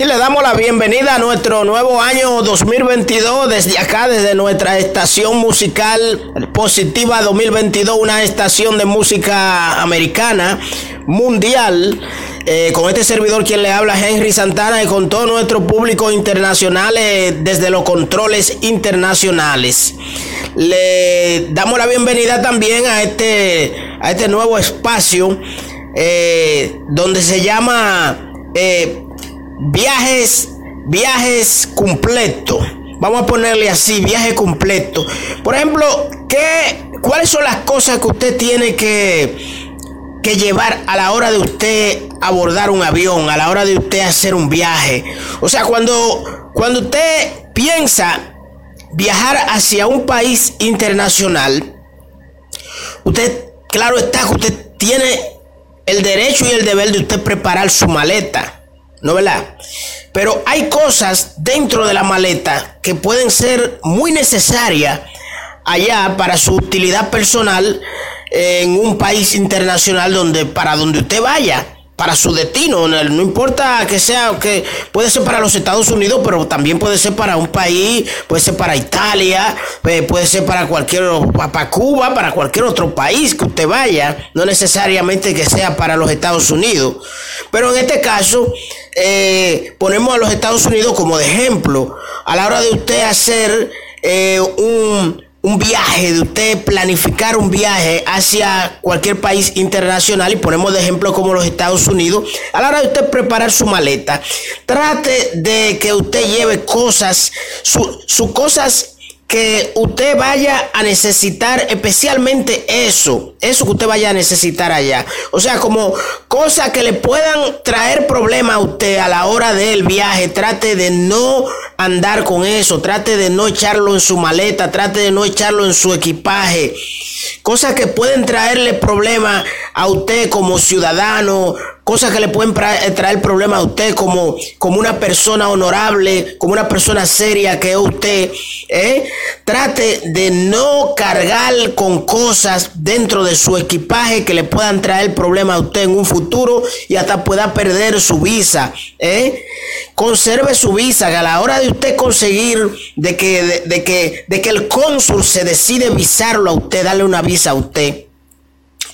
Y le damos la bienvenida a nuestro nuevo año 2022 desde acá, desde nuestra estación musical Positiva 2022, una estación de música americana mundial. Eh, con este servidor quien le habla Henry Santana y con todo nuestro público internacional eh, desde los controles internacionales. Le damos la bienvenida también a este, a este nuevo espacio eh, donde se llama viajes, viajes completos. Vamos a ponerle así, viaje completo. Por ejemplo, ¿qué, ¿cuáles son las cosas que usted tiene que, que llevar a la hora de usted abordar un avión, a la hora de usted hacer un viaje? O sea, cuando, cuando usted piensa viajar hacia un país internacional, usted, claro está que usted tiene el derecho y el deber de usted preparar su maleta. ¿No verdad? Pero hay cosas dentro de la maleta que pueden ser muy necesarias allá para su utilidad personal en un país internacional donde para donde usted vaya para su destino. No importa que sea, que puede ser para los Estados Unidos, pero también puede ser para un país, puede ser para Italia, eh, puede ser para cualquier, para Cuba, para cualquier otro país que usted vaya. No necesariamente que sea para los Estados Unidos. Pero en este caso, eh, ponemos a los Estados Unidos como de ejemplo. A la hora de usted hacer eh, un un viaje, de usted planificar un viaje hacia cualquier país internacional, y ponemos de ejemplo como los Estados Unidos, a la hora de usted preparar su maleta, trate de que usted lleve cosas, sus cosas que usted vaya a necesitar especialmente eso, eso que usted vaya a necesitar allá. O sea, como cosas que le puedan traer problemas a usted a la hora del viaje, trate de no andar con eso, trate de no echarlo en su maleta, trate de no echarlo en su equipaje. Cosas que pueden traerle problemas a usted como ciudadano, cosas que le pueden eh, traer problemas a usted como, como una persona honorable, como una persona seria que es usted. ¿eh? Trate de no cargar con cosas dentro de su equipaje que le puedan traer problemas a usted en un futuro y hasta pueda perder su visa. ¿eh? Conserve su visa, a la hora de usted conseguir de que, de que, de que el cónsul se decide visarlo a usted, darle una visa a usted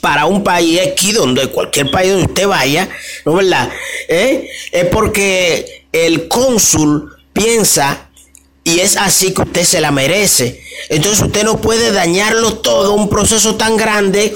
para un país aquí, donde cualquier país donde usted vaya, ¿no es verdad? ¿Eh? Es porque el cónsul piensa y es así que usted se la merece. Entonces usted no puede dañarlo todo, un proceso tan grande,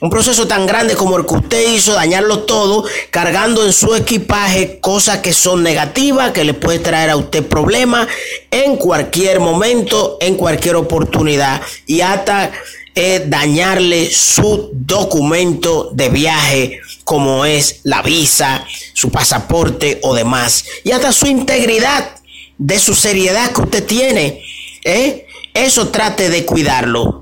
un proceso tan grande como el que usted hizo, dañarlo todo, cargando en su equipaje cosas que son negativas, que le puede traer a usted problemas en cualquier momento, en cualquier oportunidad. Y hasta es dañarle su documento de viaje, como es la visa, su pasaporte o demás. Y hasta su integridad, de su seriedad que usted tiene. ¿eh? Eso trate de cuidarlo.